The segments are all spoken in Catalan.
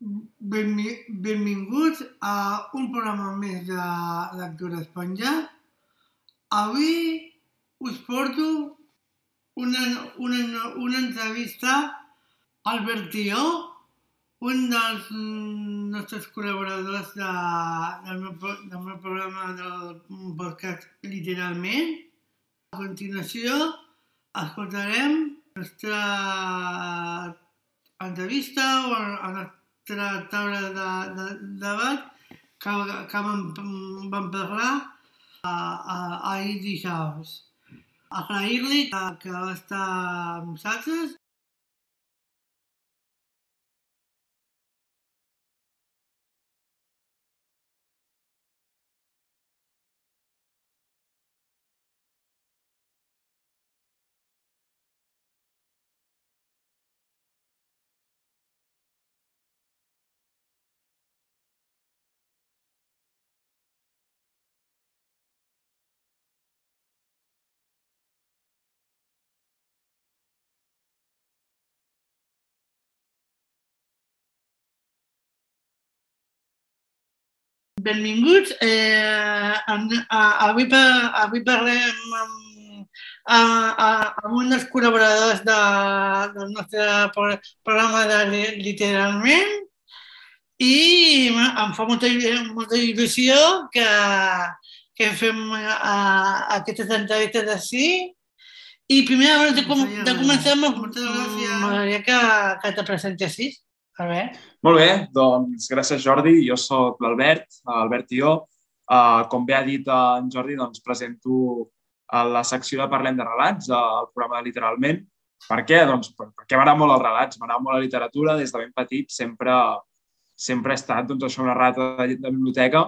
Benvi benvinguts a un programa més de Lectura Esponja. Avui us porto una, una, una entrevista al Bertió, un dels nostres col·laboradors de, del, meu, del meu programa del podcast Literalment. A continuació escoltarem la nostra entrevista o la nostra taula de, de, de debat que, que vam, vam parlar a, a, ahir dijous. Agrair-li que, que va estar amb nosaltres Benvinguts. Eh, avui, avui parlem amb, a, a, amb un dels col·laboradors de, del nostre pro- programa de Li- Literalment i em fa molta, molta il·lusió que, que fem a, aquestes entrevistes així. I primer, abans de, com, de començar, m'agradaria que, que te presentessis. A veure. Molt bé, doncs gràcies Jordi. Jo sóc l'Albert, Albert jo. Uh, com bé ha dit en Jordi, doncs presento a la secció de Parlem de relats al programa de Literalment. Per què? Doncs per- perquè m'agrada molt els relats, m'agrada molt la literatura. Des de ben petit sempre, sempre he estat doncs, això, una rata de, de biblioteca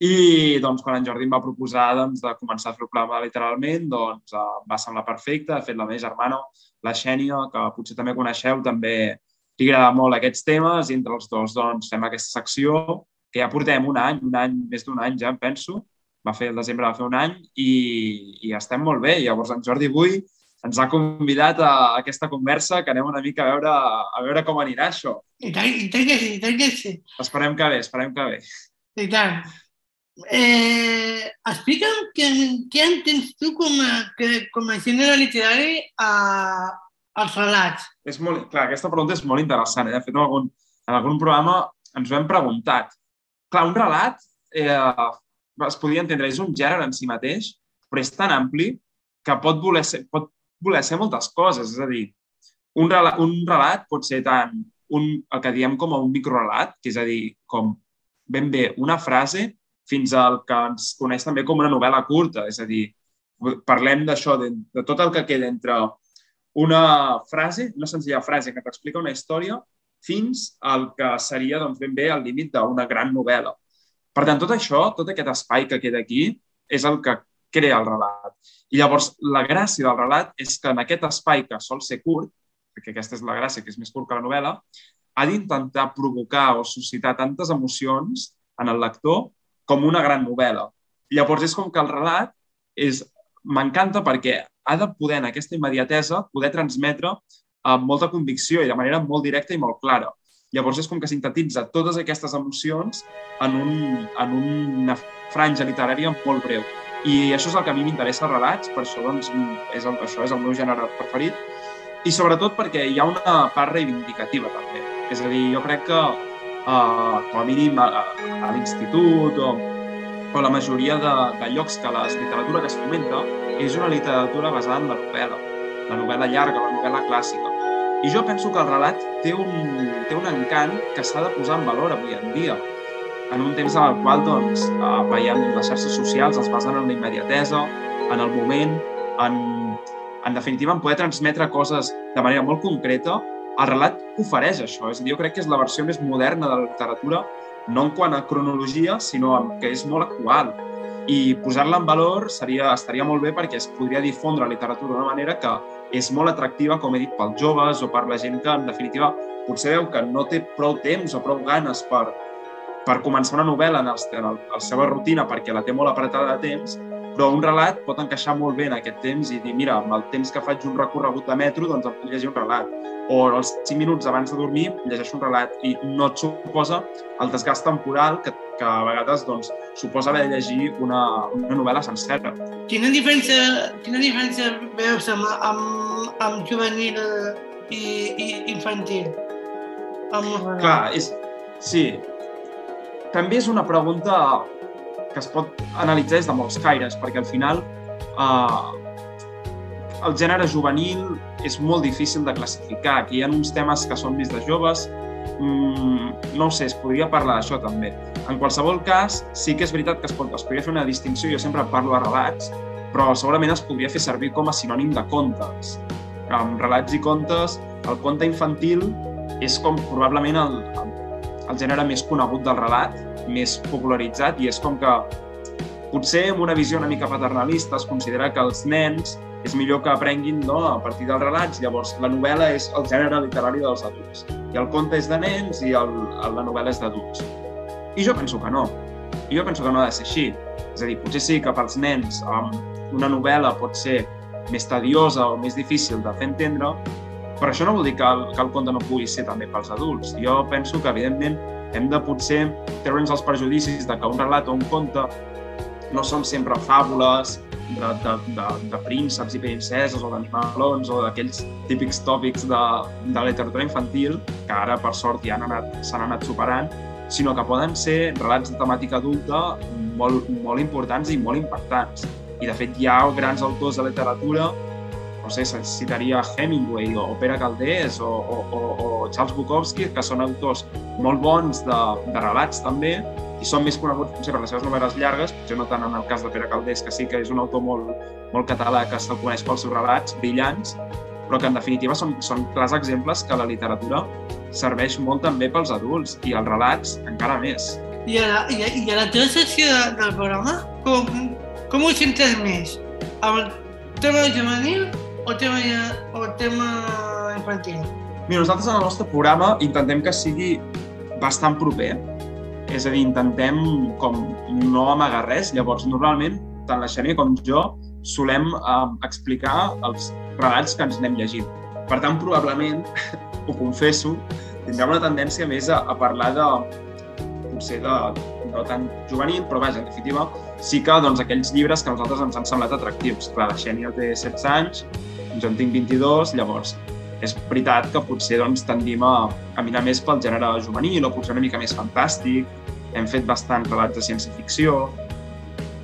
i doncs, quan en Jordi em va proposar doncs, de començar a fer el programa Literalment, doncs, uh, va semblar perfecte. De fet, la meva germana, la Xènia, que potser també coneixeu, també li agrada molt aquests temes i entre els dos doncs, fem aquesta secció que ja portem un any, un any, més d'un any ja, em penso. Va fer el desembre, va fer un any i, i estem molt bé. Llavors en Jordi avui ens ha convidat a aquesta conversa que anem una mica a veure, a veure com anirà això. I tant, i tant que sí, i tant que sí. Esperem que bé, esperem que bé. I tant. Eh, explica'm què, què entens tu com a, que, com a gènere literari a, als relats. És molt, clar, aquesta pregunta és molt interessant. Eh? De fet, en algun, en algun programa ens ho hem preguntat. Clar, un relat eh, es podria entendre, és un gènere en si mateix, però és tan ampli que pot voler ser, pot voler ser moltes coses. És a dir, un relat, un relat pot ser tant un, el que diem com un microrelat, que és a dir, com ben bé una frase, fins al que ens coneix també com una novel·la curta. És a dir, parlem d'això, de, de tot el que queda entre una frase, una senzilla frase que t'explica una història, fins al que seria doncs, ben bé al límit d'una gran novel·la. Per tant, tot això, tot aquest espai que queda aquí, és el que crea el relat. I llavors, la gràcia del relat és que en aquest espai que sol ser curt, perquè aquesta és la gràcia, que és més curt que la novel·la, ha d'intentar provocar o suscitar tantes emocions en el lector com una gran novel·la. Llavors, és com que el relat és m'encanta perquè ha de poder, en aquesta immediatesa, poder transmetre amb molta convicció i de manera molt directa i molt clara. Llavors és com que sintetitza totes aquestes emocions en, un, en una franja literària molt breu. I això és el que a mi m'interessa relats, per això doncs, és el, això és el meu gènere preferit, i sobretot perquè hi ha una part reivindicativa també. És a dir, jo crec que uh, com a mínim a, a l'institut o, o la majoria de, de llocs que la literatura que es fomenta és una literatura basada en la novel·la, la novel·la llarga, la novel·la clàssica. I jo penso que el relat té un, té un encant que s'ha de posar en valor avui en dia, en un temps en el qual doncs, eh, veiem les xarxes socials es basen en la immediatesa, en el moment, en, en definitiva en poder transmetre coses de manera molt concreta, el relat ofereix això. És a dir, jo crec que és la versió més moderna de la literatura, no en quant a cronologia, sinó en que és molt actual. I posar-la en valor seria, estaria molt bé perquè es podria difondre la literatura d'una manera que és molt atractiva, com he dit, pels joves o per la gent que, en definitiva, potser veu que no té prou temps o prou ganes per, per començar una novel·la en, el, en el, la seva rutina perquè la té molt apretada de temps, però un relat pot encaixar molt bé en aquest temps i dir, mira, amb el temps que faig un recorregut de metro, doncs em puc llegir un relat. O els 5 minuts abans de dormir llegeixo un relat i no et suposa el desgast temporal que, que a vegades doncs, suposa haver de llegir una, una novel·la sencera. Quina diferència, quina diferència veus amb, amb, amb juvenil i, i infantil? Amb? Clar, és, sí. També és una pregunta que es pot analitzar des de molts caires, perquè al final eh, el gènere juvenil és molt difícil de classificar. Aquí hi ha uns temes que són més de joves, mm, no ho sé, es podria parlar d'això també. En qualsevol cas, sí que és veritat que es, pot, es podria fer una distinció, jo sempre parlo de relats, però segurament es podria fer servir com a sinònim de contes. Amb relats i contes, el conte infantil és com probablement el, el, el gènere més conegut del relat, més popularitzat i és com que potser amb una visió una mica paternalista es considera que els nens és millor que aprenguin no, a partir dels relats. Llavors, la novel·la és el gènere literari dels adults. I el conte és de nens i el, la novel·la és d'adults. I jo penso que no. I jo penso que no ha de ser així. És a dir, potser sí que pels nens um, una novel·la pot ser més tediosa o més difícil de fer entendre, però això no vol dir que el, que el conte no pugui ser també pels adults. Jo penso que, evidentment, hem de potser treure'ns els prejudicis de que un relat o un conte no són sempre fàbules de, de, de, de prínceps i princeses o d'animalons o d'aquells típics tòpics de, de la literatura infantil, que ara, per sort, ja s'han anat, anat superant, sinó que poden ser relats de temàtica adulta molt, molt importants i molt impactants. I, de fet, hi ha grans autors de literatura no sé, citaria Hemingway o Pere Caldés o, o, o, Charles Bukowski, que són autors molt bons de, de relats també, i són més coneguts potser per les seves novel·les llargues, potser no tant en el cas de Pere Caldés, que sí que és un autor molt, molt català que se'l coneix pels seus relats brillants, però que en definitiva són, són clars exemples que la literatura serveix molt també pels adults i els relats encara més. I a la, i a, i a la teva sessió del programa, com, com ho sentes més? El tema juvenil o tema, o tema infantil? Mira, nosaltres en el nostre programa intentem que sigui bastant proper. És a dir, intentem com no amagar res. Llavors, normalment, tant la Xènia com jo solem eh, explicar els relats que ens anem llegint. Per tant, probablement, ho confesso, tindrem una tendència més a, a parlar de, potser de, no tan juvenil, però vaja, en definitiva, sí que doncs, aquells llibres que a nosaltres ens han semblat atractius. Clar, la Xènia té 16 anys, jo en tinc 22, llavors és veritat que potser doncs, tendim a, mirar més pel gènere juvenil o potser una mica més fantàstic. Hem fet bastants relats de ciència-ficció,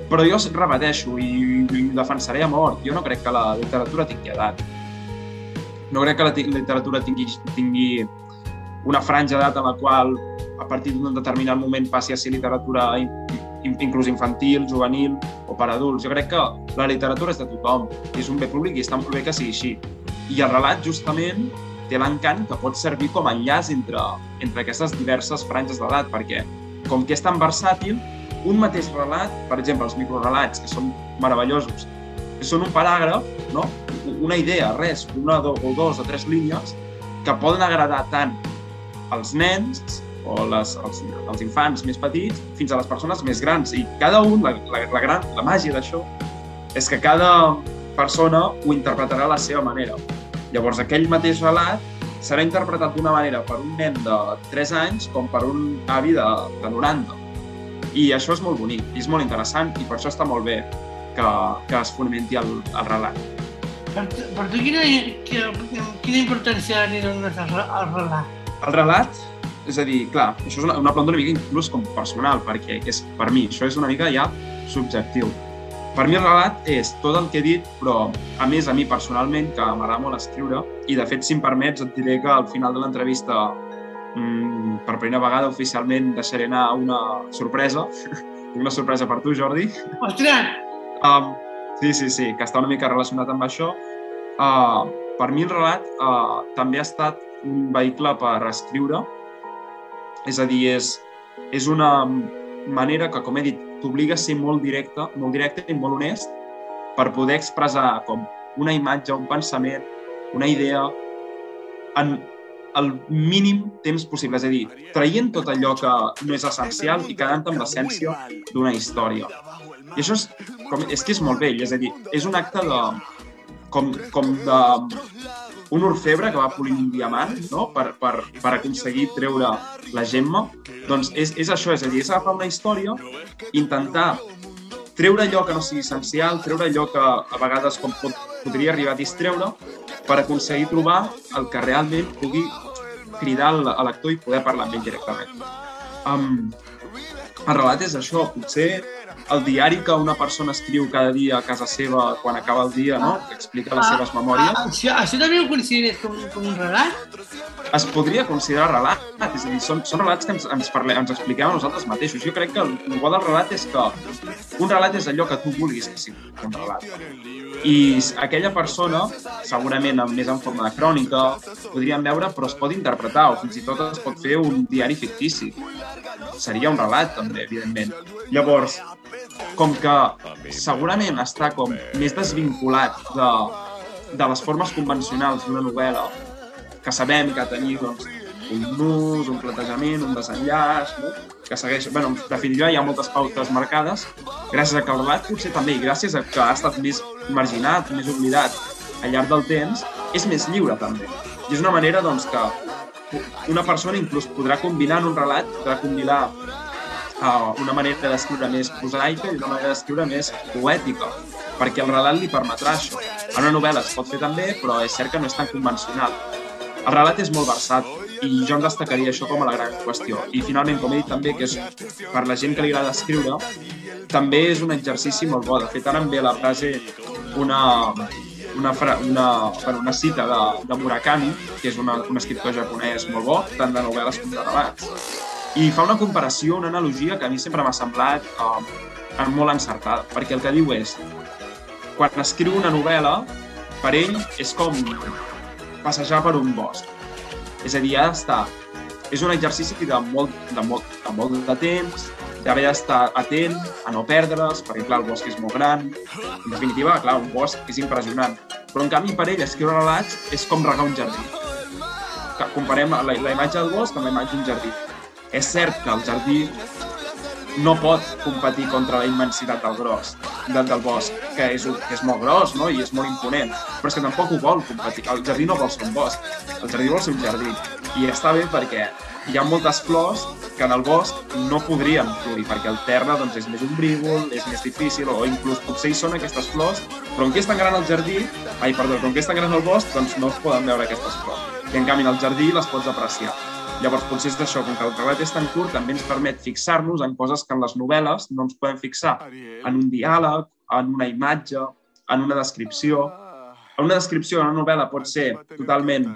però jo repeteixo i, i defensaré a mort. Jo no crec que la literatura tingui edat. No crec que la literatura tingui, tingui una franja d'edat en la qual a partir d'un determinat moment passi a ser literatura inclús infantil, juvenil o per adults. Jo crec que la literatura és de tothom, és un bé públic i està molt bé que sigui així. I el relat, justament, té l'encant que pot servir com a enllaç entre, entre aquestes diverses franges d'edat, perquè com que és tan versàtil, un mateix relat, per exemple, els microrelats, que són meravellosos, que són un paràgraf, no? una idea, res, una o dos o tres línies, que poden agradar tant als nens o les, els, els infants més petits fins a les persones més grans. I cada un, la, la, la, gran, la màgia d'això, és que cada persona ho interpretarà a la seva manera. Llavors, aquell mateix relat serà interpretat d'una manera per un nen de 3 anys com per un avi de, de 90. I això és molt bonic, és molt interessant, i per això està molt bé que, que es fonamenti el, el relat. Per, per tu, quina, quina, quina importància li dones al, al relat? El relat és a dir, clar, això és una, una planta una mica inclús com personal, perquè és, per mi això és una mica ja subjectiu. Per mi el relat és tot el que he dit, però a més a mi personalment, que m'agrada molt escriure, i de fet, si em permets, et diré que al final de l'entrevista, mmm, per primera vegada oficialment, deixaré anar una sorpresa, una sorpresa per tu, Jordi. Ostres! Um, sí, sí, sí, que està una mica relacionat amb això. Uh, per mi el relat uh, també ha estat un vehicle per escriure, és a dir, és, és una manera que, com he dit, t'obliga a ser molt directe, molt directe i molt honest per poder expressar com una imatge, un pensament, una idea en el mínim temps possible, és a dir, traient tot allò que no és essencial i quedant amb l'essència d'una història. I això és, com, és que és molt vell, és a dir, és un acte de, com, com de un orfebre que va polint un diamant no? per, per, per aconseguir treure la gemma, doncs és, és això, és a dir, és agafar una història, intentar treure allò que no sigui essencial, treure allò que a vegades com pot, podria arribar a distreure, per aconseguir trobar el que realment pugui cridar a l'actor i poder parlar amb ell directament. Um, el relat és això, potser el diari que una persona escriu cada dia a casa seva quan acaba el dia, no? que explica les ah, seves memòries. Ah, això, això també ho consideres com, com un relat? Es podria considerar relat, és a dir, són, són relats que ens, ens, parlem, ens expliquem a nosaltres mateixos. Jo crec que el, el bo del relat és que un relat és allò que tu vulguis que sigui un relat. I aquella persona, segurament més en forma de crònica, podríem veure, però es pot interpretar, o fins i tot es pot fer un diari fictici. Seria un relat, també, evidentment. Llavors, com que segurament està com més desvinculat de, de les formes convencionals d'una novel·la, que sabem que tenir doncs, un nus, un platejament, un desenllaç, no? que segueix... Bueno, en definitiva, hi ha moltes pautes marcades, gràcies a que el potser també, i gràcies a que ha estat més marginat, més oblidat al llarg del temps, és més lliure també. I és una manera doncs, que una persona inclús podrà combinar en un relat, podrà combinar uh, una manera d'escriure més prosaica i una manera d'escriure més poètica, perquè el relat li permetrà això. En una novel·la es pot fer també, però és cert que no és tan convencional. El relat és molt versat i jo em destacaria això com a la gran qüestió. I finalment, com he dit també, que és per la gent que li agrada escriure, també és un exercici molt bo. De fet, ara em ve la frase una, una, una, bueno, una cita de, de Murakami, que és una, un escriptor japonès molt bo, tant de novel·les com de relats, i fa una comparació, una analogia que a mi sempre m'ha semblat eh, molt encertada, perquè el que diu és quan escriu una novel·la, per ell és com passejar per un bosc. És a dir, ha d'estar... És un exercici de molt de, molt, de, molt de temps, d'haver d'estar atent a no perdre's, perquè clar, el bosc és molt gran. En definitiva, clar, un bosc és impressionant. Però en canvi, per ell, escriure relats és com regar un jardí. Comparem la, la imatge del bosc amb la imatge d'un jardí és cert que el jardí no pot competir contra la immensitat del gros, del, del bosc, que és, que és molt gros no? i és molt imponent, però és que tampoc ho vol competir. El jardí no vol ser un bosc, el jardí vol ser un jardí. I està bé perquè hi ha moltes flors que en el bosc no podrien florir, perquè el terra doncs, és més ombrígol, és més difícil, o inclús potser hi són aquestes flors, però en què és tan gran el jardí, ai, perdó, com que és tan gran el bosc, doncs no es poden veure aquestes flors. I en canvi en el jardí les pots apreciar. Llavors, potser és d'això, com que el relat és tan curt, també ens permet fixar-nos en coses que en les novel·les no ens podem fixar. En un diàleg, en una imatge, en una descripció. En una descripció en una novel·la pot ser totalment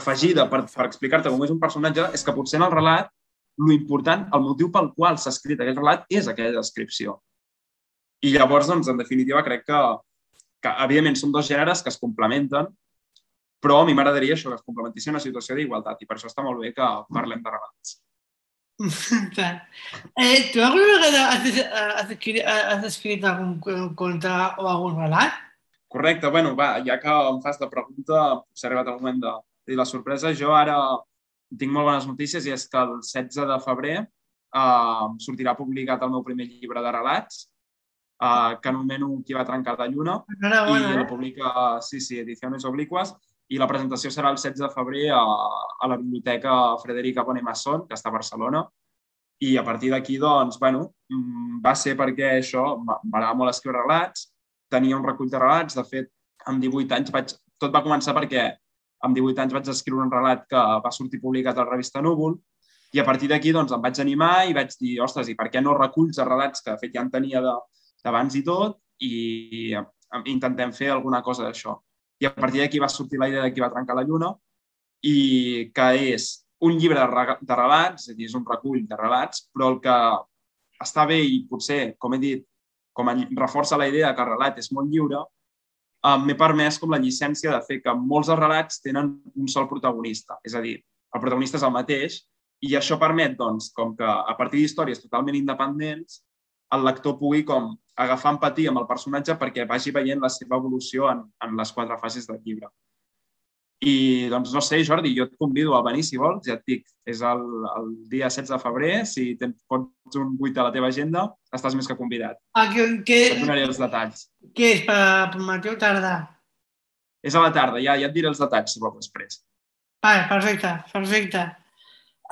afegida per, per explicar-te com és un personatge, és que potser en el relat lo important, el motiu pel qual s'ha escrit aquell relat és aquella descripció. I llavors, doncs, en definitiva, crec que, que evidentment, són dos gèneres que es complementen però a mi m'agradaria això, que es complementissin una situació d'igualtat i per això està molt bé que parlem de relats. eh, tu alguna vegada has, has, escrit, has escrit algun conte o algun relat? Correcte, bueno, va, ja que em fas la pregunta, s'ha arribat el moment de dir la sorpresa. Jo ara tinc molt bones notícies i és que el 16 de febrer eh, sortirà publicat el meu primer llibre de relats, eh, que anomeno Qui va trencar la lluna, i eh? la publica, sí, sí, Ediciones Obliquas, i la presentació serà el 16 de febrer a, a la Biblioteca Frederica Bonemasson, que està a Barcelona. I a partir d'aquí, doncs, bueno, mm, va ser perquè això, m'agradava molt escriure relats, tenia un recull de relats, de fet, amb 18 anys vaig... Tot va començar perquè amb 18 anys vaig escriure un relat que va sortir publicat a la revista Núvol. I a partir d'aquí doncs, em vaig animar i vaig dir, ostres, i per què no reculls de relats? Que de fet ja en tenia d'abans i tot. I intentem fer alguna cosa d'això i a partir d'aquí va sortir la idea de qui va trencar la lluna i que és un llibre de, relats, és a dir, és un recull de relats, però el que està bé i potser, com he dit, com a, reforça la idea que el relat és molt lliure, eh, m'he permès com la llicència de fer que molts dels relats tenen un sol protagonista. És a dir, el protagonista és el mateix i això permet, doncs, com que a partir d'històries totalment independents, el lector pugui com agafar empatia amb el personatge perquè vagi veient la seva evolució en, en les quatre fases del llibre. I, doncs, no sé, Jordi, jo et convido a venir si vols, ja et dic, és el, el dia 16 de febrer, si tens, pots un 8 a la teva agenda, estàs més que convidat. Ah, que, que, Et donaré els detalls. què és, per, per matí o tarda? És a la tarda, ja, ja et diré els detalls, si vols, després. Vale, perfecte, perfecte.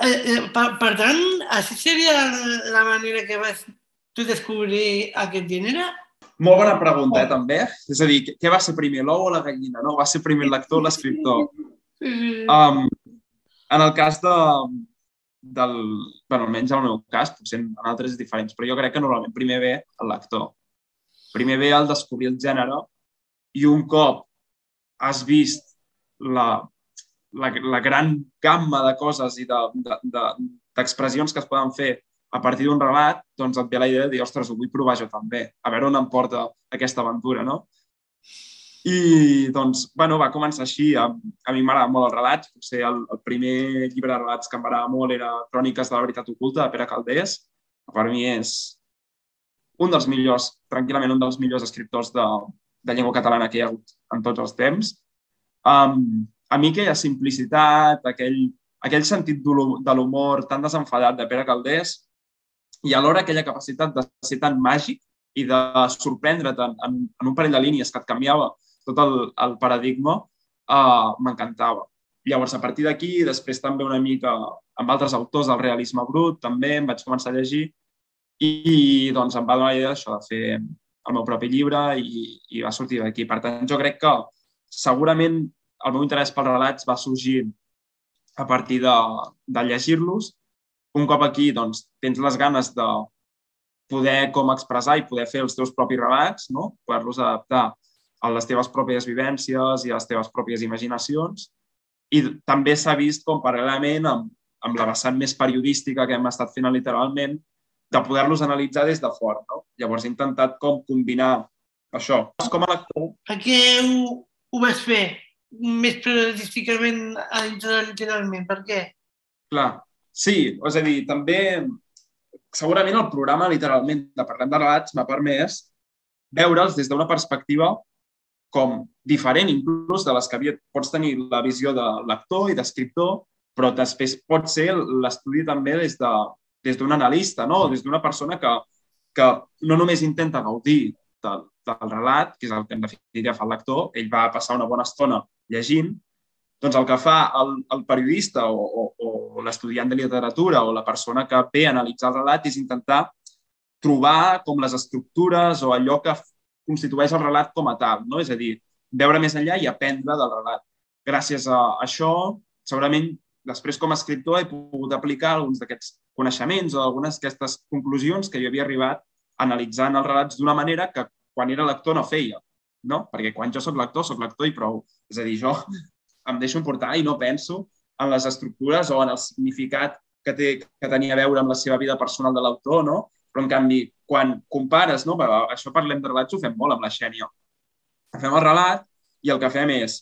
Eh, eh, per, per tant, així seria la manera que vas tu descobrir aquest gènere? Molt bona pregunta, eh, també. És a dir, què va ser primer, l'ou o la gallina? No, va ser primer el lector o l'escriptor. Sí. Um, en el cas de, del... bueno, almenys en el meu cas, potser en altres és diferents, però jo crec que normalment primer ve el lector. Primer ve el descobrir el gènere i un cop has vist la, la, la gran gamma de coses i d'expressions de, de, d'expressions que es poden fer a partir d'un relat, doncs et ve la idea de dir, ostres, ho vull provar jo també, a veure on em porta aquesta aventura, no? I, doncs, bueno, va començar així. A, a mi m'agrada molt els relats. Potser el, el primer llibre de relats que m'agradava molt era Cròniques de la veritat oculta, de Pere Caldés, per mi és un dels millors, tranquil·lament un dels millors escriptors de, de llengua catalana que hi ha hagut en tots els temps. Um, a mi aquella simplicitat, aquell, aquell sentit de l'humor tan desenfadat de Pere Caldés i alhora aquella capacitat de ser tan màgic i de sorprendre't en, en, en un parell de línies que et canviava tot el, el paradigma, uh, m'encantava. Llavors, a partir d'aquí, després també una mica amb altres autors del realisme brut, també em vaig començar a llegir i, i doncs em va donar idea això de fer el meu propi llibre i, i va sortir d'aquí. Per tant, jo crec que segurament el meu interès pels relats va sorgir a partir de, de llegir-los. Un cop aquí, doncs, tens les ganes de poder com expressar i poder fer els teus propis relats, no? poder-los adaptar a les teves pròpies vivències i a les teves pròpies imaginacions. I també s'ha vist com paral·lelament amb, amb la vessant més periodística que hem estat fent literalment, de poder-los analitzar des de fora. No? Llavors he intentat com combinar això. Com a lector... Per què ho, ho vas fer més periodísticament a literalment? Per què? Clar, sí, és a dir, també segurament el programa literalment de Parlem de relats m'ha permès veure'ls des d'una perspectiva com diferent inclús de les que havia, pots tenir la visió de lector i d'escriptor, però després pot ser l'estudi també des de des d'un analista, no? des d'una persona que, que no només intenta gaudir del, del relat, que és el que en definitiva fa el lector, ell va passar una bona estona llegint, doncs el que fa el, el periodista o, o, o l'estudiant de literatura o la persona que ve a analitzar el relat és intentar trobar com les estructures o allò que constitueix el relat com a tal, no? és a dir, veure més enllà i aprendre del relat. Gràcies a això, segurament, després com a escriptor he pogut aplicar alguns d'aquests coneixements o algunes d'aquestes conclusions que jo havia arribat analitzant els relats d'una manera que quan era lector no feia, no? Perquè quan jo sóc lector, sóc lector i prou. És a dir, jo em deixo importar i no penso en les estructures o en el significat que, té, que tenia a veure amb la seva vida personal de l'autor, no? Però, en canvi, quan compares, no? això parlem de relats, ho fem molt amb la Xènia. Fem el relat i el que fem és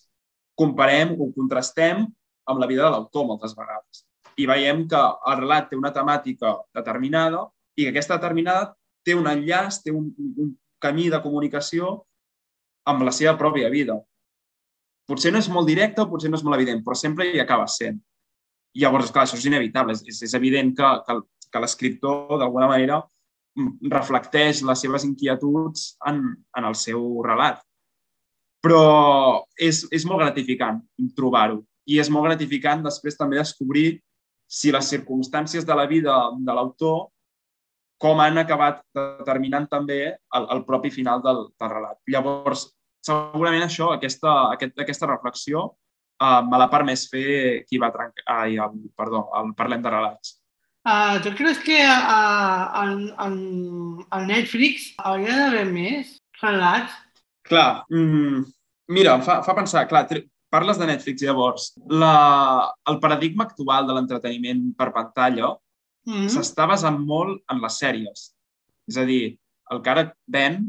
comparem o contrastem amb la vida de l'autor moltes vegades. I veiem que el relat té una temàtica determinada i que aquesta determinada té un enllaç, té un, un camí de comunicació amb la seva pròpia vida. Potser no és molt directe, potser no és molt evident, però sempre hi acaba sent. I llavors, clar, això és inevitable. És, és evident que, que, que l'escriptor, d'alguna manera, reflecteix les seves inquietuds en, en el seu relat. Però és, és molt gratificant trobar-ho. I és molt gratificant després també descobrir si les circumstàncies de la vida de l'autor com han acabat determinant també el, el propi final del, del relat. Llavors, segurament això, aquesta, aquest, aquesta reflexió, uh, me l'ha permès fer qui va trencar... Ai, el, perdó, el Parlem de relats. Uh, ¿Tú crees que uh, en, en, en Netflix hauria d'haver més relats? Clar, mm, mira, em fa, fa pensar, clar, parles de Netflix llavors. La, el paradigma actual de l'entreteniment per pantalla mm -hmm. s'està basant molt en les sèries. És a dir, el que ara ven,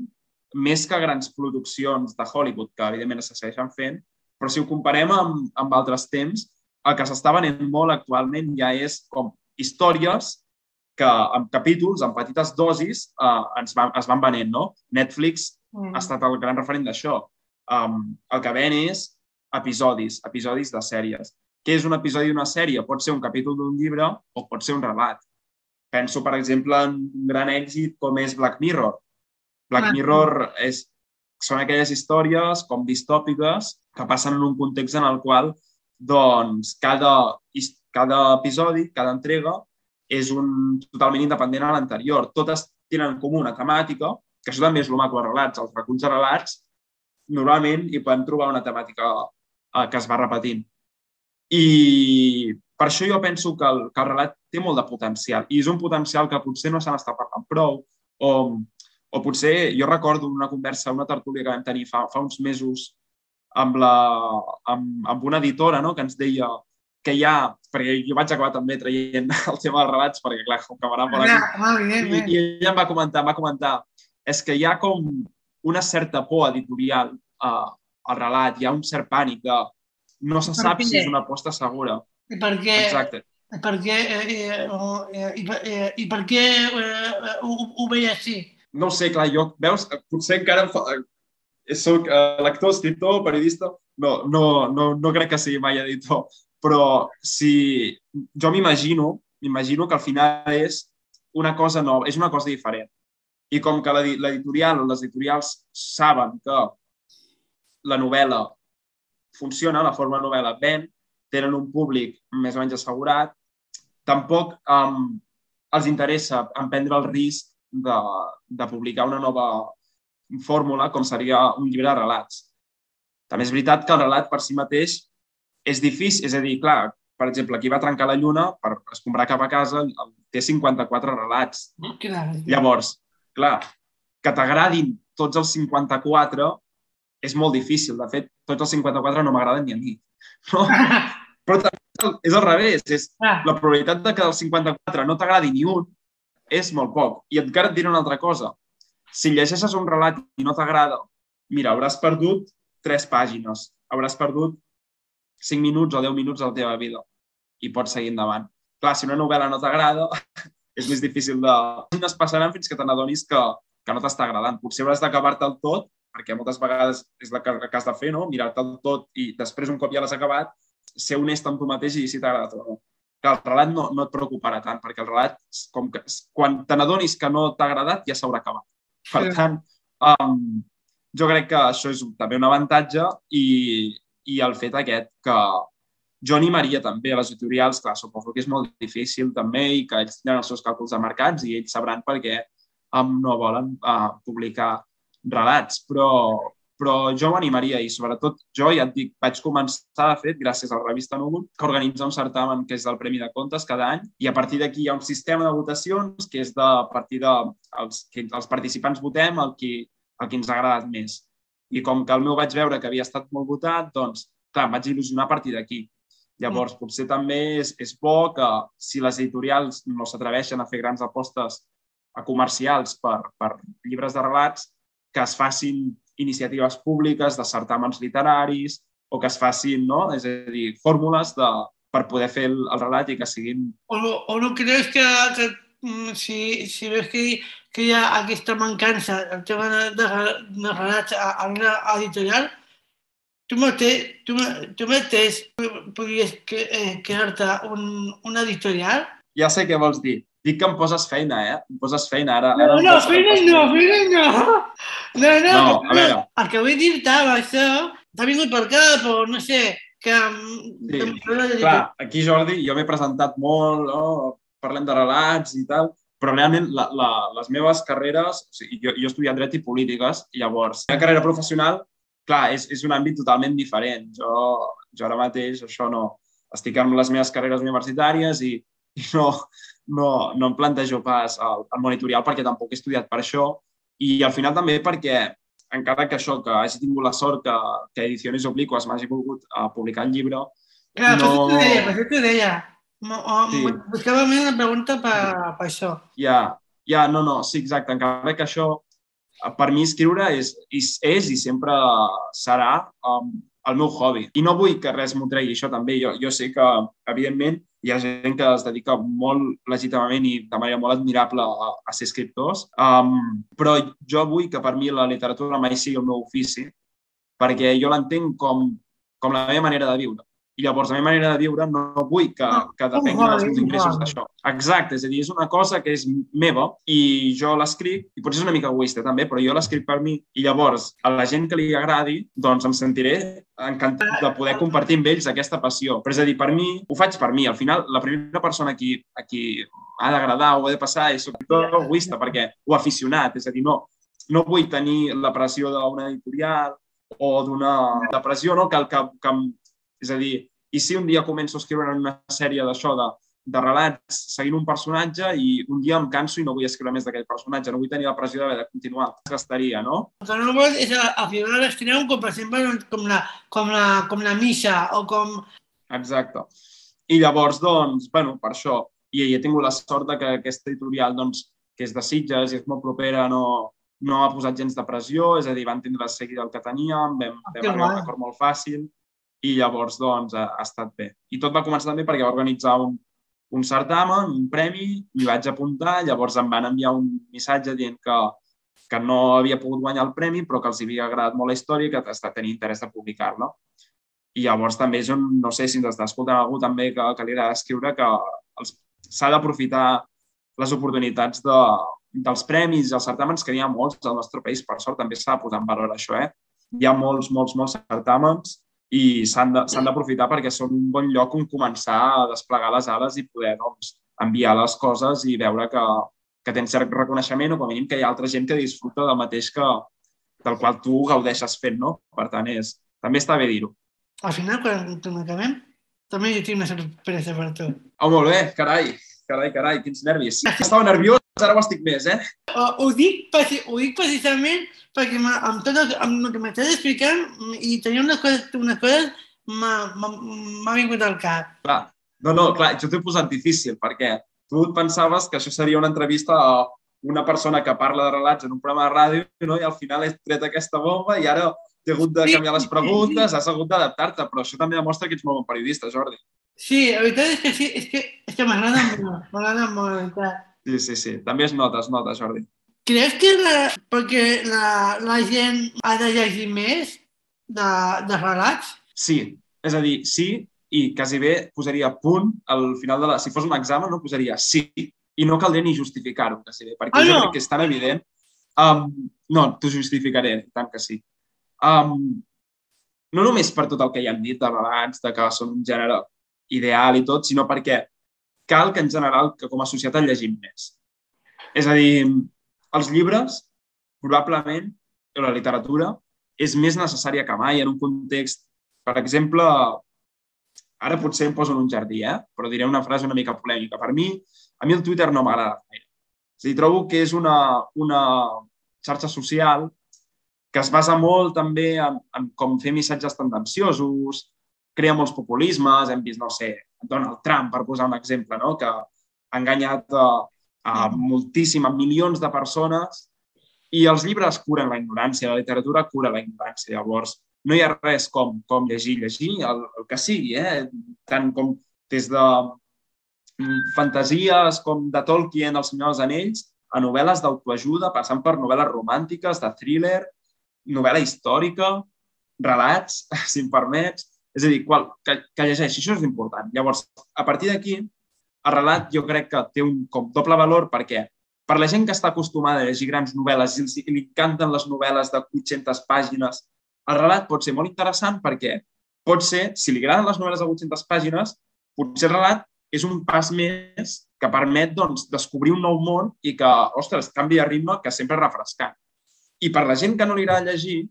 més que grans produccions de Hollywood, que evidentment se segueixen fent, però si ho comparem amb, amb altres temps, el que s'està venent molt actualment ja és com històries que amb capítols, amb petites dosis, eh, ens van, es van venent, no? Netflix mm. ha estat el gran referent d'això. Um, el que ven és episodis, episodis de sèries. Què és un episodi d'una sèrie? Pot ser un capítol d'un llibre o pot ser un relat. Penso, per exemple, en un gran èxit com és Black Mirror. Black Mirror és, són aquelles històries com distòpiques que passen en un context en el qual doncs, cada, cada episodi, cada entrega, és un totalment independent a l'anterior. Totes tenen en comú una temàtica, que això també és el maco de relats. Els reculls de relats, normalment hi podem trobar una temàtica eh, que es va repetint. I per això jo penso que el, que el relat té molt de potencial i és un potencial que potser no se n'està parlant prou o, o potser jo recordo una conversa, una tertúlia que vam tenir fa, fa uns mesos amb, la, amb, amb una editora no? que ens deia que hi ha, perquè jo vaig acabar també traient el tema dels relats, perquè clar, com que m'anava molt aquí, i, i ella em va comentar, em va comentar, és que hi ha com una certa por editorial uh, al relat, hi ha un cert pànic de no se sap si és una aposta segura. I per què, Exacte. per què, eh, eh, i, eh, i per què eh, ho, ho veia així? No ho sé, clar, jo, veus, potser encara fa, soc uh, lector, escriptor, periodista, no, no, no, no crec que sigui mai editor, però si jo m'imagino, m'imagino que al final és una cosa nova, és una cosa diferent. I com que l'editorial o les editorials saben que la novel·la funciona, la forma de novel·la ven, tenen un públic més o menys assegurat, tampoc um, els interessa emprendre el risc de, de publicar una nova fórmula com seria un llibre de relats. També és veritat que el relat per si mateix és difícil, és a dir, clar, per exemple, aquí va trencar la lluna per escombrar cap a casa, té 54 relats. Clar. Llavors, clar, que t'agradin tots els 54 és molt difícil. De fet, tots els 54 no m'agraden ni a mi. No? Però també és al revés. És Ah. la probabilitat de que dels 54 no t'agradi ni un és molt poc. I encara et diré una altra cosa. Si llegeixes un relat i no t'agrada, mira, hauràs perdut tres pàgines. Hauràs perdut 5 minuts o 10 minuts de la teva vida i pots seguir endavant. Clar, si una novel·la no t'agrada, és més difícil de... Es passaran fins que te n'adonis que, que no t'està agradant. Potser hauràs d'acabar-te el tot, perquè moltes vegades és el que, que has de fer, no? mirar-te el tot i després, un cop ja l'has acabat, ser honest amb tu mateix i si t'ha agradat o no. Clar, el relat no, no et preocuparà tant, perquè el relat, com que, quan te n'adonis que no t'ha agradat, ja s'haurà acabat. Per Sí. tant, um, jo crec que això és també un avantatge i, i el fet aquest que jo animaria també a les editorials, clar, suposo que és molt difícil també i que ells tenen els seus càlculs de mercats i ells sabran per què um, no volen uh, publicar relats, però, però jo m'animaria i sobretot jo ja et dic, vaig començar de fet gràcies a la revista Núvol que organitza un certamen que és del Premi de Contes cada any i a partir d'aquí hi ha un sistema de votacions que és de a partir de els, que els participants votem el que, el que ens ha agradat més. I com que el meu vaig veure que havia estat molt votat, doncs, clar, em vaig il·lusionar a partir d'aquí. Llavors, potser també és, és bo que si les editorials no s'atreveixen a fer grans apostes a comercials per, per llibres de relats, que es facin iniciatives públiques de certàmens literaris o que es facin, no? és a dir, fórmules de, per poder fer el, el relat i que siguin... O no, o no creus que, que mm, si, si veus que, que hi ha aquesta mancança, el tema de, de, de relats a, a una editorial, tu mateix, tu, tu mateix podries que, eh, crear-te un, una editorial? Ja sé què vols dir. Dic que em poses feina, eh? Em poses feina. Ara, No, ara no, poses- feines no, feines no. No, no, No, a veure. el que vull dir-te això, t'ha vingut per cap o no sé, que... Sí, Clar, aquí, Jordi, jo m'he presentat molt, no? parlem de relats i tal, però realment la, la, les meves carreres, o sigui, jo, jo he estudiat dret i polítiques, llavors, la carrera professional, clar, és, és un àmbit totalment diferent. Jo, jo ara mateix això no... Estic amb les meves carreres universitàries i, i no, no, no em plantejo pas el, el monitorial perquè tampoc he estudiat per això i al final també perquè encara que això, que hagi tingut la sort que, que Ediciones Obliquas m'hagi volgut uh, publicar el llibre, Clar, per no- això t'ho deia, per això t'ho deia. O- Sí. Buscava més una pregunta per, per això. Ja, ja, no, no, sí, exacte. Encara que això, per mi escriure és, és, és i sempre serà um, el meu hobby. I no vull que res m'ho tregui, això també. Jo, jo sé que, evidentment, hi ha gent que es dedica molt legítimament i de manera molt admirable a, a ser escriptors, um, però jo vull que per mi la literatura mai sigui el meu ofici, perquè jo l'entenc com com la meva manera de viure. I llavors la meva manera de viure no vull que, que depengui dels meus ingressos d'això. Exacte, és a dir, és una cosa que és meva i jo l'escric, i potser és una mica egoista també, però jo l'escric per mi i llavors a la gent que li agradi, doncs em sentiré encantat de poder compartir amb ells aquesta passió. Però és a dir, per mi, ho faig per mi. Al final, la primera persona a qui, a qui ha d'agradar o ha de passar és sobretot egoista, perquè ho aficionat, és a dir, no, no vull tenir la pressió d'una editorial o d'una depressió, no? que, que, que, és a dir, i si un dia començo a escriure una sèrie d'això, de, de relats seguint un personatge i un dia em canso i no vull escriure més d'aquell personatge, no vull tenir la pressió d'haver de continuar. Gastaria, no? El que no vols és afirmar l'extrem com, per exemple, com la, com, la, com la missa o com... Exacte. I llavors, doncs, bueno, per això, i he tingut la sort de que aquesta editorial, doncs, que és de Sitges i és molt propera, no, no ha posat gens de pressió, és a dir, van tindre seguida el que teníem, vam, vam arribar a un acord molt fàcil i llavors doncs ha, ha estat bé. I tot va començar també perquè va organitzar un, un certamen, un premi, m'hi vaig apuntar, llavors em van enviar un missatge dient que, que no havia pogut guanyar el premi, però que els havia agradat molt la història i que està tenint interès de publicar-la. I llavors també és un, no sé si ens està escoltant algú també que, que li agrada escriure, que s'ha d'aprofitar les oportunitats de, dels premis i els certàmens, que n'hi ha molts al nostre país, per sort també s'ha de posar en valor això, eh? Hi ha molts, molts, molts certàmens i s'han d'aprofitar perquè són un bon lloc on començar a desplegar les ales i poder doncs, enviar les coses i veure que, que tens cert reconeixement o com a mínim que hi ha altra gent que disfruta del mateix que, del qual tu gaudeixes fent, no? Per tant, és, també està bé dir-ho. Al final, quan, acabem, també jo tinc una sorpresa per tu. Oh, molt bé, carai, carai, carai, quins nervis. Estava nerviós, ara ho estic més, eh? Ho, ho, dic, ho dic precisament perquè amb tot el, amb el que m'estàs explicant i tenia unes coses, unes coses m'ha vingut al cap. Clar. No, no, clar, jo t'he posat difícil perquè tu et pensaves que això seria una entrevista a una persona que parla de relats en un programa de ràdio no? i al final he tret aquesta bomba i ara t'he hagut de canviar les preguntes, has hagut d'adaptar-te, però això també demostra que ets molt bon periodista, Jordi. Sí, la veritat és que sí, és que, és que m'agrada molt, m'agrada molt, la veritat. Sí, sí, sí, també es nota, es nota, Jordi. Creus que la, perquè la, la gent ha de llegir més de, de relats? Sí, és a dir, sí, i quasi bé posaria punt al final de la... Si fos un examen, no posaria sí, i no caldria ni justificar-ho, quasi bé, perquè ah, no? jo crec que és tan evident. Um, no, t'ho justificaré, tant que sí. Um, no només per tot el que ja hem dit de relats, de que són un gènere ideal i tot, sinó perquè cal que en general, que com a societat llegim més. És a dir, els llibres, probablement, o la literatura, és més necessària que mai en un context, per exemple, ara potser em poso en un jardí, eh? però diré una frase una mica polèmica. Per mi, a mi el Twitter no m'agrada gaire. És a dir, trobo que és una, una xarxa social que es basa molt també en, en com fer missatges tendenciosos, crea molts populismes, hem vist, no sé, Donald Trump, per posar un exemple, no? que ha enganyat a, a moltíssimes, milions de persones i els llibres curen la ignorància, la literatura cura la ignorància. Llavors, no hi ha res com, com llegir, llegir el, el que sigui, eh? tant com des de mm, fantasies com de Tolkien, El Senyor dels Anells, a novel·les d'autoajuda, passant per novel·les romàntiques, de thriller, novel·la històrica, relats, si em permets. És a dir, qual, que, que llegeixi, això és important. Llavors, a partir d'aquí, el relat jo crec que té un com doble valor perquè per la gent que està acostumada a llegir grans novel·les i, i li encanten les novel·les de 800 pàgines, el relat pot ser molt interessant perquè pot ser, si li agraden les novel·les de 800 pàgines, potser el relat és un pas més que permet doncs, descobrir un nou món i que, ostres, canvi de ritme que sempre és refrescant. I per la gent que no li agrada llegir,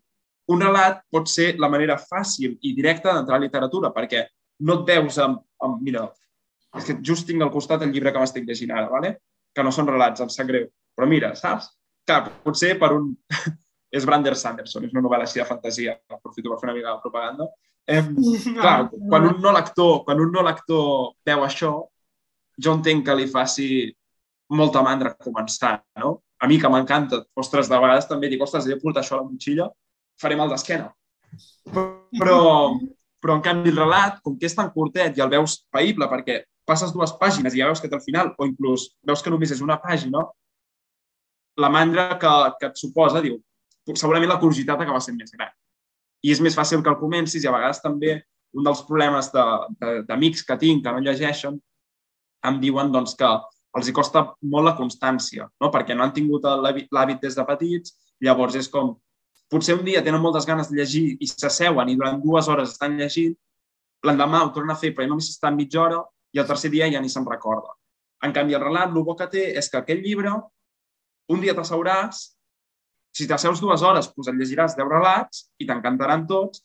un relat pot ser la manera fàcil i directa d'entrar a la literatura, perquè no et veus amb, amb mira, és que just tinc al costat el llibre que m'estic llegint ara, ¿vale? que no són relats, em sap greu. Però mira, saps? Clar, potser per un... és Brander Sanderson, és una novel·la així de fantasia, aprofito per fer una mica de propaganda. Eh, clar, quan un no lector, quan un no lector veu això, jo entenc que li faci molta mandra començar, no? A mi que m'encanta, ostres, de vegades també dic, ostres, he de portar això a la motxilla, faré mal d'esquena. Però, però en canvi el relat, com que és tan curtet i el veus païble perquè passes dues pàgines i ja veus que té al final, o inclús veus que només és una pàgina, la mandra que, que et suposa, diu, segurament la curiositat acaba sent més gran. i és més fàcil que el comencis i a vegades també un dels problemes d'amics que tinc que no llegeixen em diuen doncs, que els hi costa molt la constància, no? perquè no han tingut l'hàbit des de petits, llavors és com, potser un dia tenen moltes ganes de llegir i s'asseuen i durant dues hores estan llegint, l'endemà ho tornen a fer però només estan mitja hora i el tercer dia ja ni se'n recorda. En canvi, el relat, el bo que té és que aquell llibre, un dia t'asseuràs, si t'asseus dues hores, doncs et llegiràs deu relats i t'encantaran tots.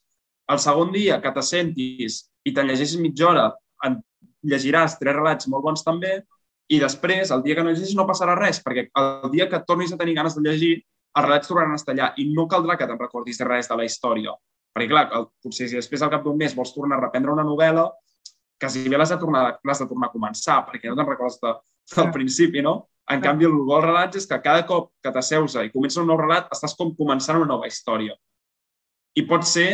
El segon dia que t'assentis i te'n llegeixis mitja hora, en llegiràs tres relats molt bons també i després, el dia que no llegis, no passarà res, perquè el dia que tornis a tenir ganes de llegir, els relats tornaran a estar allà i no caldrà que te'n recordis de res de la història. Perquè, clar, el, potser si després al cap d'un mes vols tornar a reprendre una novel·la, quasi bé l'has de, tornar, de tornar a començar, perquè no te'n recordes de, del principi, no? En sí. canvi, el bo relats és que cada cop que t'asseus i comences un nou relat, estàs com començant una nova història. I pot ser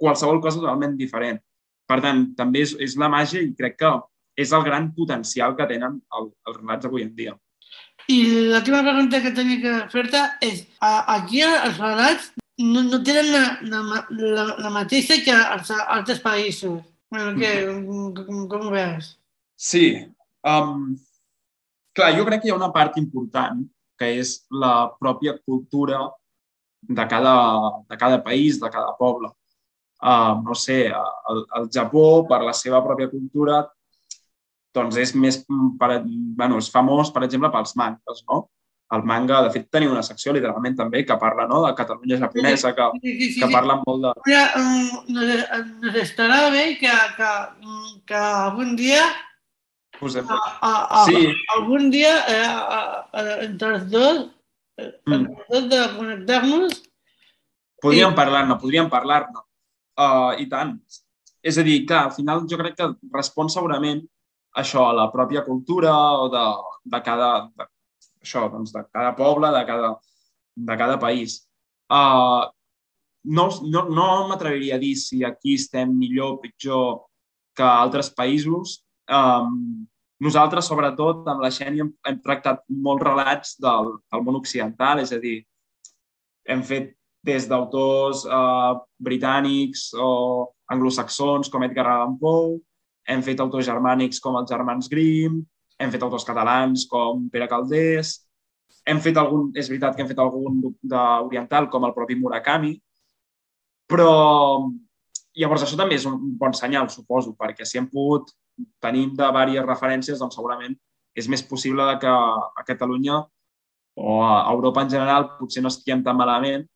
qualsevol cosa totalment diferent. Per tant, també és, és la màgia i crec que és el gran potencial que tenen el, els relats avui en dia. I l'última pregunta que tenia que fer-te és, aquí els relats no, no tenen la, la, la, la mateixa que als altres països. Bueno, què, com, com ho veus? Sí. Um, clar, jo crec que hi ha una part important que és la pròpia cultura de cada, de cada país, de cada poble. Uh, no sé, el, el Japó, per la seva pròpia cultura, doncs és més, mm, per, bueno, és famós, per exemple, pels mangas, no? El manga, de fet, tenia una secció literalment també que parla no, de Catalunya japonesa, que, sí, sí, sí, que parla molt de... Ja, um, nos estarà bé que, que, que algun dia Posem... A, a, a, sí. algun dia eh, a, a, entre els dos, mm. entre els dos de connectar-nos Podríem i... parlar-ne, podríem parlar-ne. Uh, I tant. És a dir, que al final jo crec que respon segurament això, la pròpia cultura o de, de cada, de, això, doncs, de cada poble, de cada, de cada país. Uh, no no, no m'atreviria a dir si aquí estem millor o pitjor que altres països. Um, nosaltres, sobretot, amb la Xènia hem, hem tractat molts relats del, del món occidental, és a dir, hem fet des d'autors uh, britànics o anglosaxons com Edgar Allan Poe, hem fet autors germànics com els germans Grimm, hem fet autors catalans com Pere Caldés, hem fet algun, és veritat que hem fet algun d'oriental com el propi Murakami, però llavors això també és un bon senyal, suposo, perquè si hem pogut tenir de diverses referències, doncs segurament és més possible que a Catalunya o a Europa en general potser no estiguem tan malament,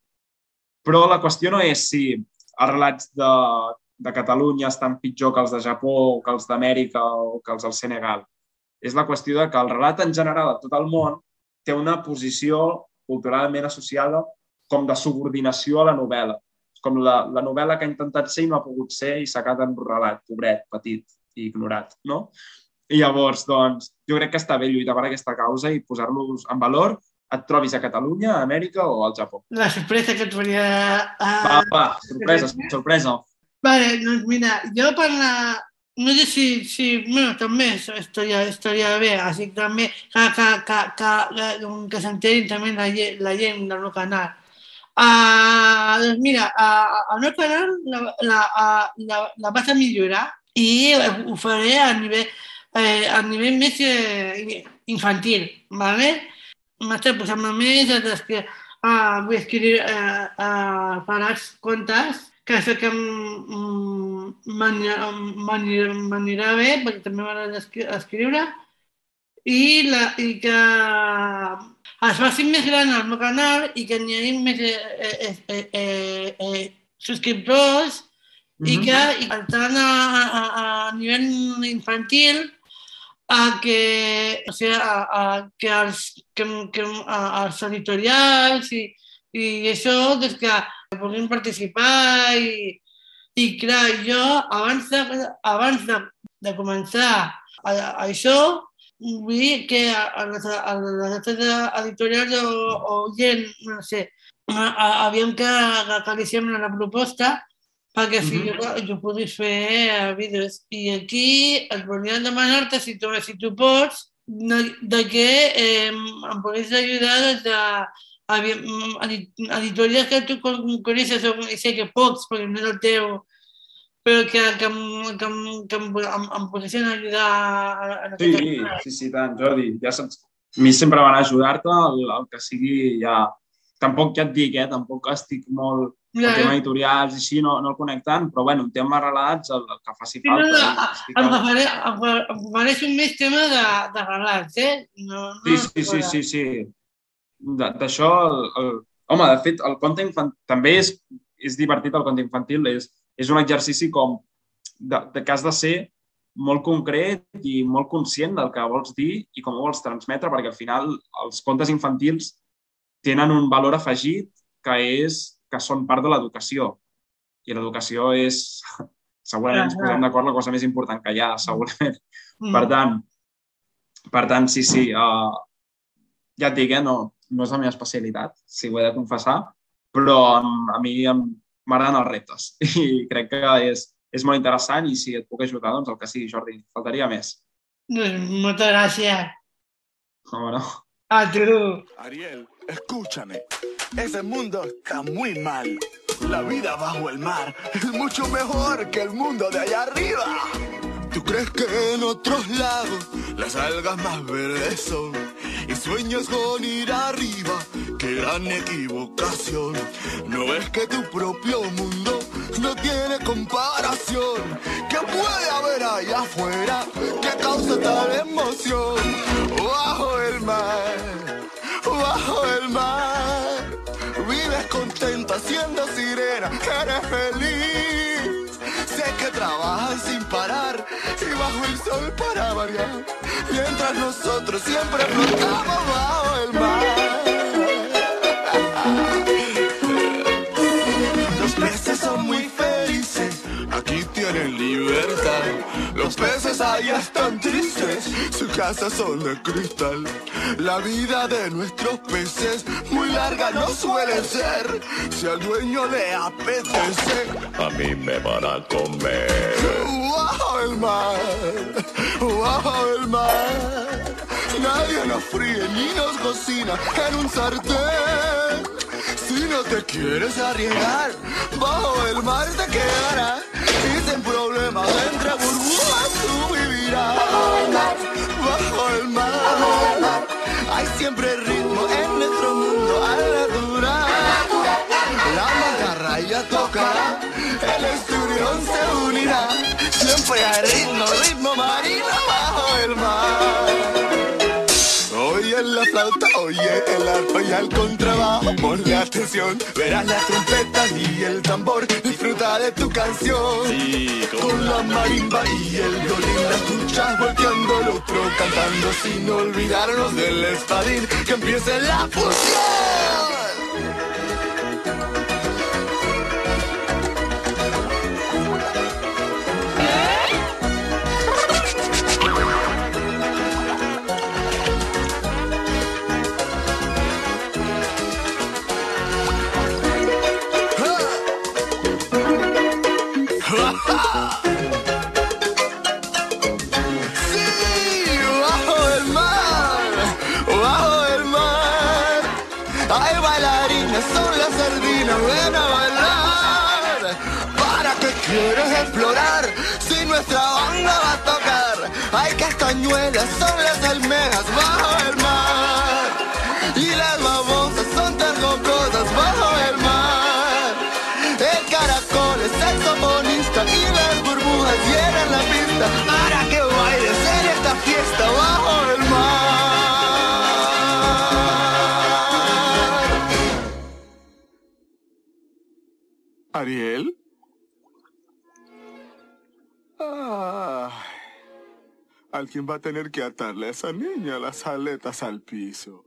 però la qüestió no és si els relats de de Catalunya estan pitjor que els de Japó o que els d'Amèrica o que els del Senegal. És la qüestió de que el relat en general a tot el món té una posició culturalment associada com de subordinació a la novel·la. És com la, la novel·la que ha intentat ser i no ha pogut ser i s'ha quedat en relat, pobret, petit i ignorat, no? I llavors, doncs, jo crec que està bé lluitar per aquesta causa i posar-los en valor et trobis a Catalunya, a Amèrica o al Japó. La sorpresa que et volia... Uh... Va, va, sorpresa, sorpresa. Vale, doncs mira, jo per la... No sé si, si bueno, també estaria, estaria bé, així també que, que, que, que, que s'enterin també la, la gent del meu canal. Uh, doncs mira, uh, el meu canal la, la, uh, la, la vaig a millorar i ho faré a nivell, eh, a nivell més eh, infantil, ¿vale? M'estic posant més, és que uh, vull escriure uh, uh, faràs contes que que m'anirà bé, perquè també m'agrada escriure, i, la, i que es faci més gran el meu canal i que n'hi hagi més eh, eh, eh, eh, eh, subscriptors mm -hmm. i que, i per tant, a, a, a nivell infantil, a que, o sigui, a, a, que, els, que, que a, els editorials i, i això, doncs que puguin participar i, i clar, jo abans de, abans de, de començar a, a això vull dir que a les, a les altres editorials o, o gent, no sé, havíem que, que acariciem la proposta perquè si uh -huh. jo, jo pogués fer vídeos. I aquí et volia demanar-te si si tu pots de, de que eh, em pogués ajudar des de editorials que tu coneixes, o sé que pocs, perquè no és el teu, però que, que, que, que em, em, em poguessin ajudar a, a sí, sí, sí, tant, Jordi. Ja saps, a mi sempre van ajudar-te, el, el que sigui ja... Tampoc ja et dic, eh? Tampoc estic molt... Ja, el tema editorials i així no, no el connectant, però bueno, un tema relats, el, el que faci falta. No, no, em, faré, em faré un més tema de, de relats, eh? No, no sí, sí, sí, sí, sí. D'això, home, de fet, el conte infantil també és, és divertit, el conte infantil, és, és un exercici com de, de que has de ser molt concret i molt conscient del que vols dir i com ho vols transmetre, perquè al final els contes infantils tenen un valor afegit que és que són part de l'educació. I l'educació és, segurament ens posem d'acord, la cosa més important que hi ha, segurament. Mm. Per tant, per tant, sí, sí, uh, ja et dic, eh, no, no és la meva especialitat, si ho he de confessar, però a mi m'agraden els reptes i crec que és, és molt interessant i si et puc ajudar, doncs el que sigui, Jordi. Faltaria més. Moltes gràcies. ¿Cómo no? A tu. Ariel, escúchame. Ese mundo está muy mal. La vida bajo el mar es mucho mejor que el mundo de allá arriba. ¿Tú crees que en otros lados las algas más verdes son? Y sueños con ir arriba, qué gran equivocación. ¿No ves que tu propio mundo no tiene comparación? ¿Qué puede haber allá afuera que causa tal emoción? Bajo el mar, bajo el mar, vives contenta siendo sirena, eres feliz. Trabajas sin parar y bajo el sol para variar, mientras nosotros siempre flotamos bajo el mar. Aquí tienen libertad. Los peces allá están tristes, su casa son de cristal. La vida de nuestros peces muy larga no suele ser. Si al dueño le apetece, a mí me van a comer. Bajo el mar, bajo el mar. Nadie nos fríe ni nos cocina en un sartén. Si no te quieres arriesgar, bajo el mar te quedarás. Sin problemas entre burbujas tú vivirás. Bajo el mar, hay siempre ritmo en nuestro mundo a la dura. La mantarraya tocará, el esturión se unirá. Siempre hay ritmo, ritmo marino bajo el mar. La flauta, oye el arpa y el contrabajo. Ponle atención, verás las trompetas y el tambor. Disfruta de tu canción. con, la marimba y el violín, la escuchas volteando el otro cantando sin olvidarnos del espadín. Que empiece la fusión. Alguien va a tener que atarle a esa niña las aletas al piso.